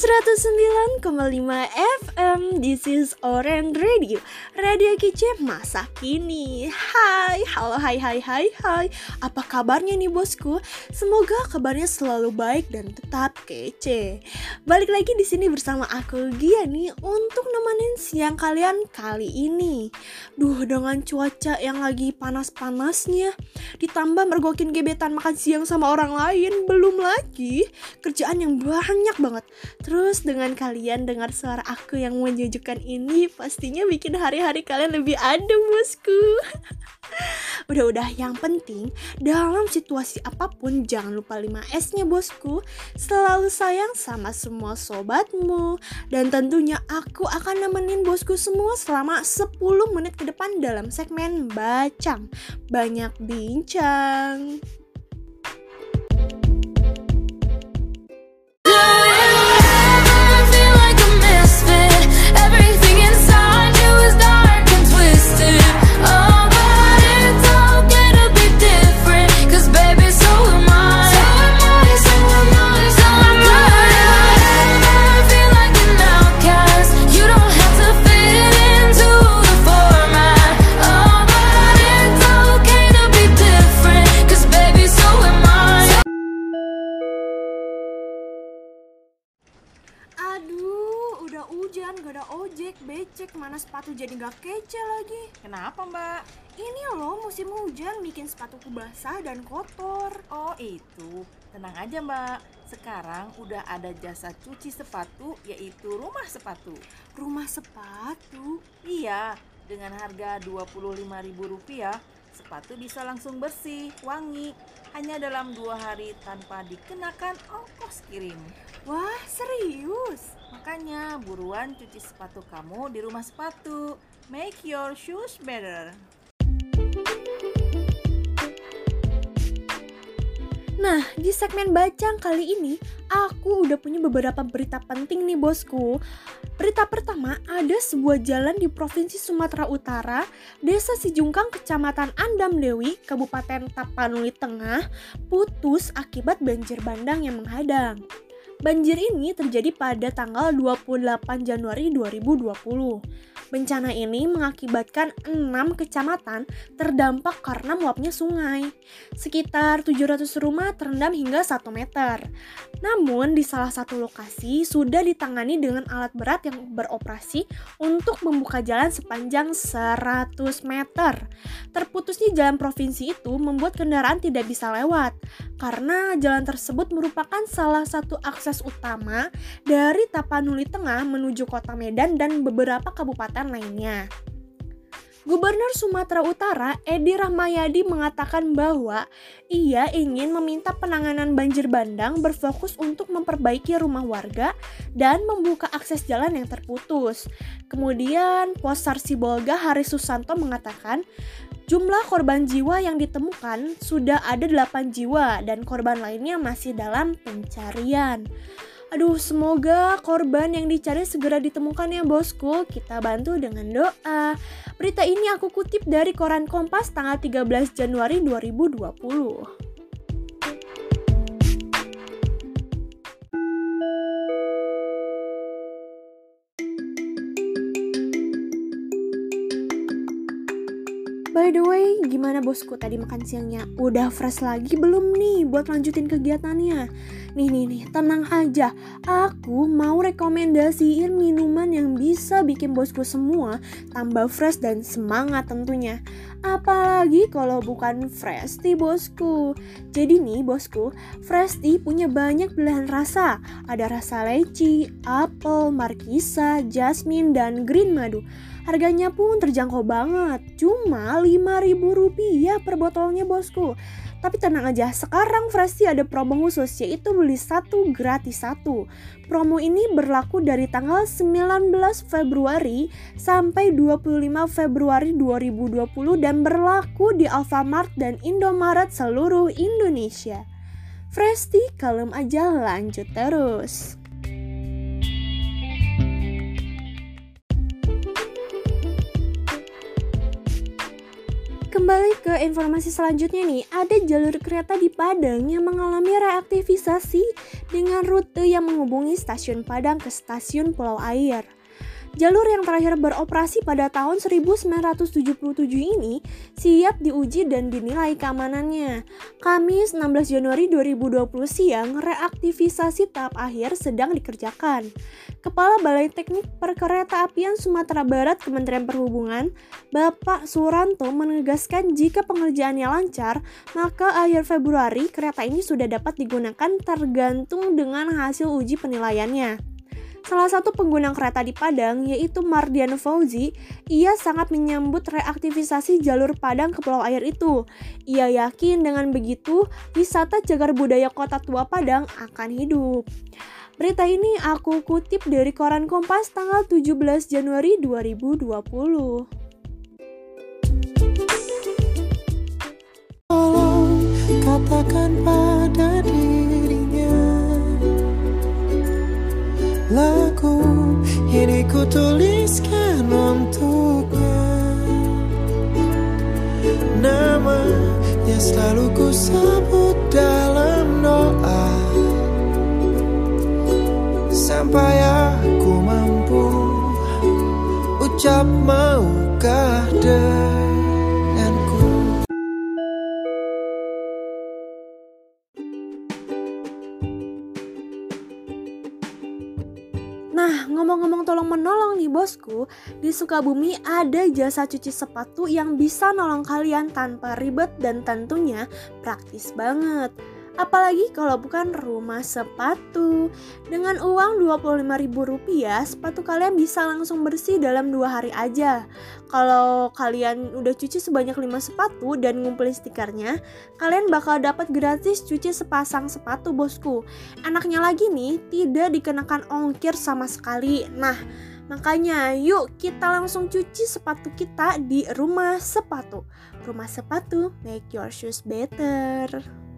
109,5 FM This is Orange Radio. Radio kece masa kini. Hai, halo hai hai hai hai. Apa kabarnya nih bosku? Semoga kabarnya selalu baik dan tetap kece. Balik lagi di sini bersama aku Gia nih Untuk nemenin siang kalian kali ini. Duh dengan cuaca yang lagi panas-panasnya Ditambah mergokin gebetan makan siang sama orang lain Belum lagi kerjaan yang banyak banget. Terus dengan kalian dengar suara aku yang menyejukkan ini pastinya bikin hari-hari kalian lebih adem bosku. Udah-udah yang penting dalam situasi apa pun jangan lupa 5S-nya bosku. Selalu sayang sama semua sobatmu dan tentunya aku akan nemenin bosku semua selama 10 menit ke depan dalam segmen Bacang. Banyak bincang. Hujan, gak ada ojek, becek, mana sepatu jadi gak kece lagi. Kenapa mbak? Ini loh musim hujan bikin sepatuku basah dan kotor. Oh itu, tenang aja mbak. Sekarang udah ada jasa cuci sepatu yaitu rumah sepatu. Rumah sepatu? Iya, dengan harga Rp25.000 sepatu bisa langsung bersih, wangi, hanya dalam dua hari tanpa dikenakan ongkos kirim. Wah, serius? Makanya buruan cuci sepatu kamu di rumah sepatu. Make your shoes better. Nah, di segmen Bacang kali ini, aku udah punya beberapa berita penting nih bosku. Berita pertama, ada sebuah jalan di Provinsi Sumatera Utara, Desa Sijungkang, Kecamatan Andam Dewi, Kabupaten Tapanuli Tengah, putus akibat banjir bandang yang menghadang. Banjir ini terjadi pada tanggal 28 Januari 2020. Bencana ini mengakibatkan 6 kecamatan terdampak karena meluapnya sungai. Sekitar 700 rumah terendam hingga 1 meter. Namun di salah satu lokasi sudah ditangani dengan alat berat yang beroperasi untuk membuka jalan sepanjang 100 meter. Terputusnya jalan provinsi itu membuat kendaraan tidak bisa lewat karena jalan tersebut merupakan salah satu akses utama dari Tapanuli Tengah menuju Kota Medan dan beberapa kabupaten lainnya. Gubernur Sumatera Utara Edi Rahmayadi mengatakan bahwa ia ingin meminta penanganan banjir bandang berfokus untuk memperbaiki rumah warga dan membuka akses jalan yang terputus. Kemudian Posar Sibolga Hari Susanto mengatakan jumlah korban jiwa yang ditemukan sudah ada 8 jiwa dan korban lainnya masih dalam pencarian. Aduh, semoga korban yang dicari segera ditemukan ya bosku. Kita bantu dengan doa. Berita ini aku kutip dari koran Kompas tanggal 13 Januari 2020. By the way, gimana bosku tadi makan siangnya? Udah fresh lagi belum nih buat lanjutin kegiatannya? Nih nih nih, tenang aja. Aku mau rekomendasiin minuman yang bisa bikin bosku semua tambah fresh dan semangat tentunya. Apalagi kalau bukan fresh tea bosku. Jadi nih bosku, fresh tea punya banyak pilihan rasa. Ada rasa leci, apel, markisa, jasmine, dan green madu. Harganya pun terjangkau banget, cuma Rp5.000 per botolnya bosku. Tapi tenang aja, sekarang Fresti ada promo khusus yaitu beli satu gratis satu. Promo ini berlaku dari tanggal 19 Februari sampai 25 Februari 2020 dan berlaku di Alfamart dan Indomaret seluruh Indonesia. Fresti kalem aja lanjut terus. Kembali ke informasi selanjutnya nih, ada jalur kereta di Padang yang mengalami reaktivisasi dengan rute yang menghubungi stasiun Padang ke stasiun Pulau Air. Jalur yang terakhir beroperasi pada tahun 1977 ini siap diuji dan dinilai keamanannya. Kamis 16 Januari 2020 siang, reaktivisasi tahap akhir sedang dikerjakan. Kepala Balai Teknik Perkeretaapian Sumatera Barat Kementerian Perhubungan, Bapak Suranto menegaskan jika pengerjaannya lancar, maka akhir Februari kereta ini sudah dapat digunakan tergantung dengan hasil uji penilaiannya. Salah satu pengguna kereta di Padang, yaitu Mardian Fauzi, ia sangat menyambut reaktivisasi jalur Padang ke Pulau Air itu. Ia yakin dengan begitu, wisata jagar budaya kota tua Padang akan hidup. Berita ini aku kutip dari koran Kompas tanggal 17 Januari 2020. katakan pada lagu ini ku tuliskan untuknya Nama yang selalu ku sebut dalam doa. Sampai aku mampu ucap maukah Nah, ngomong-ngomong tolong menolong nih bosku, di Sukabumi ada jasa cuci sepatu yang bisa nolong kalian tanpa ribet dan tentunya praktis banget. Apalagi kalau bukan rumah sepatu. Dengan uang Rp25.000, sepatu kalian bisa langsung bersih dalam dua hari aja. Kalau kalian udah cuci sebanyak 5 sepatu dan ngumpulin stikernya, kalian bakal dapat gratis cuci sepasang sepatu bosku. Enaknya lagi nih, tidak dikenakan ongkir sama sekali. Nah, Makanya yuk kita langsung cuci sepatu kita di rumah sepatu. Rumah sepatu, make your shoes better.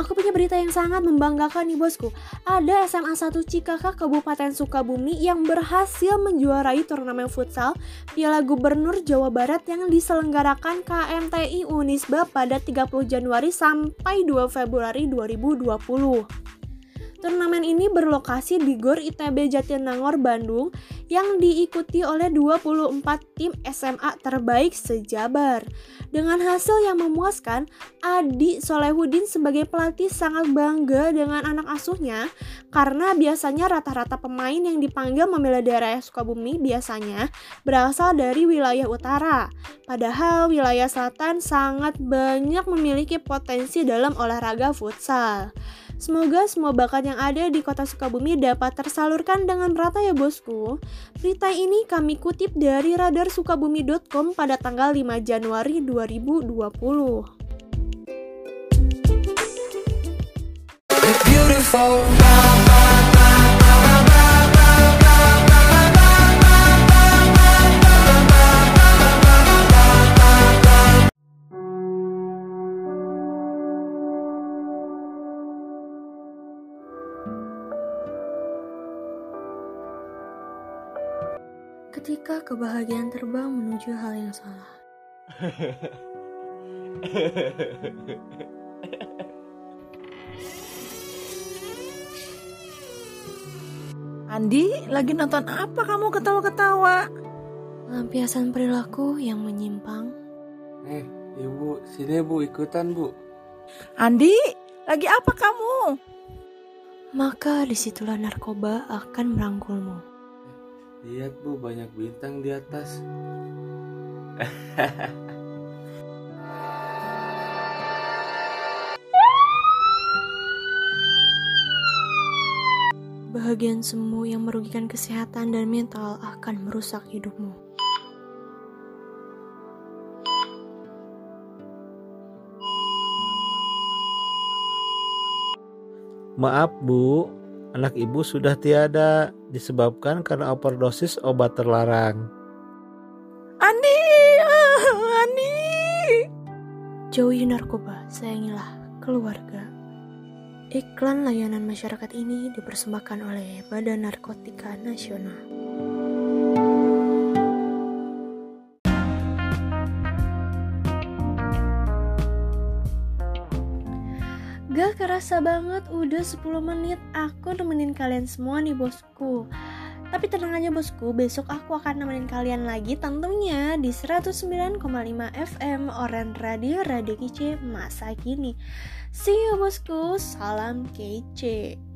Aku punya berita yang sangat membanggakan nih bosku. Ada SMA 1 Cikaka Kabupaten Sukabumi yang berhasil menjuarai turnamen futsal Piala Gubernur Jawa Barat yang diselenggarakan KMTI Unisba pada 30 Januari sampai 2 Februari 2020. Turnamen ini berlokasi di GOR ITB Jatinangor, Bandung yang diikuti oleh 24 tim SMA terbaik sejabar. Dengan hasil yang memuaskan, Adi Solehudin sebagai pelatih sangat bangga dengan anak asuhnya karena biasanya rata-rata pemain yang dipanggil membela daerah Sukabumi biasanya berasal dari wilayah utara. Padahal wilayah selatan sangat banyak memiliki potensi dalam olahraga futsal. Semoga semua bakat yang ada di kota Sukabumi dapat tersalurkan dengan merata ya bosku. Berita ini kami kutip dari radarsukabumi.com pada tanggal 5 Januari 2020. Beautiful. Kebahagiaan terbang menuju hal yang salah. Andi, lagi nonton apa kamu ketawa-ketawa? Lampiasan perilaku yang menyimpang. Eh, ibu, sini bu, ikutan bu. Andi, lagi apa kamu? Maka di situlah narkoba akan merangkulmu. Lihat bu, banyak bintang di atas. Bahagian semu yang merugikan kesehatan dan mental akan merusak hidupmu. Maaf bu, anak ibu sudah tiada disebabkan karena overdosis obat terlarang. Andi, Andi. Jauhi narkoba, sayangilah keluarga. Iklan layanan masyarakat ini dipersembahkan oleh Badan Narkotika Nasional. Kerasa banget udah 10 menit aku nemenin kalian semua nih bosku. Tapi tenang aja bosku, besok aku akan nemenin kalian lagi tentunya di 109,5 FM Oren Radio Radio Kece Masa Kini. See you bosku, salam kece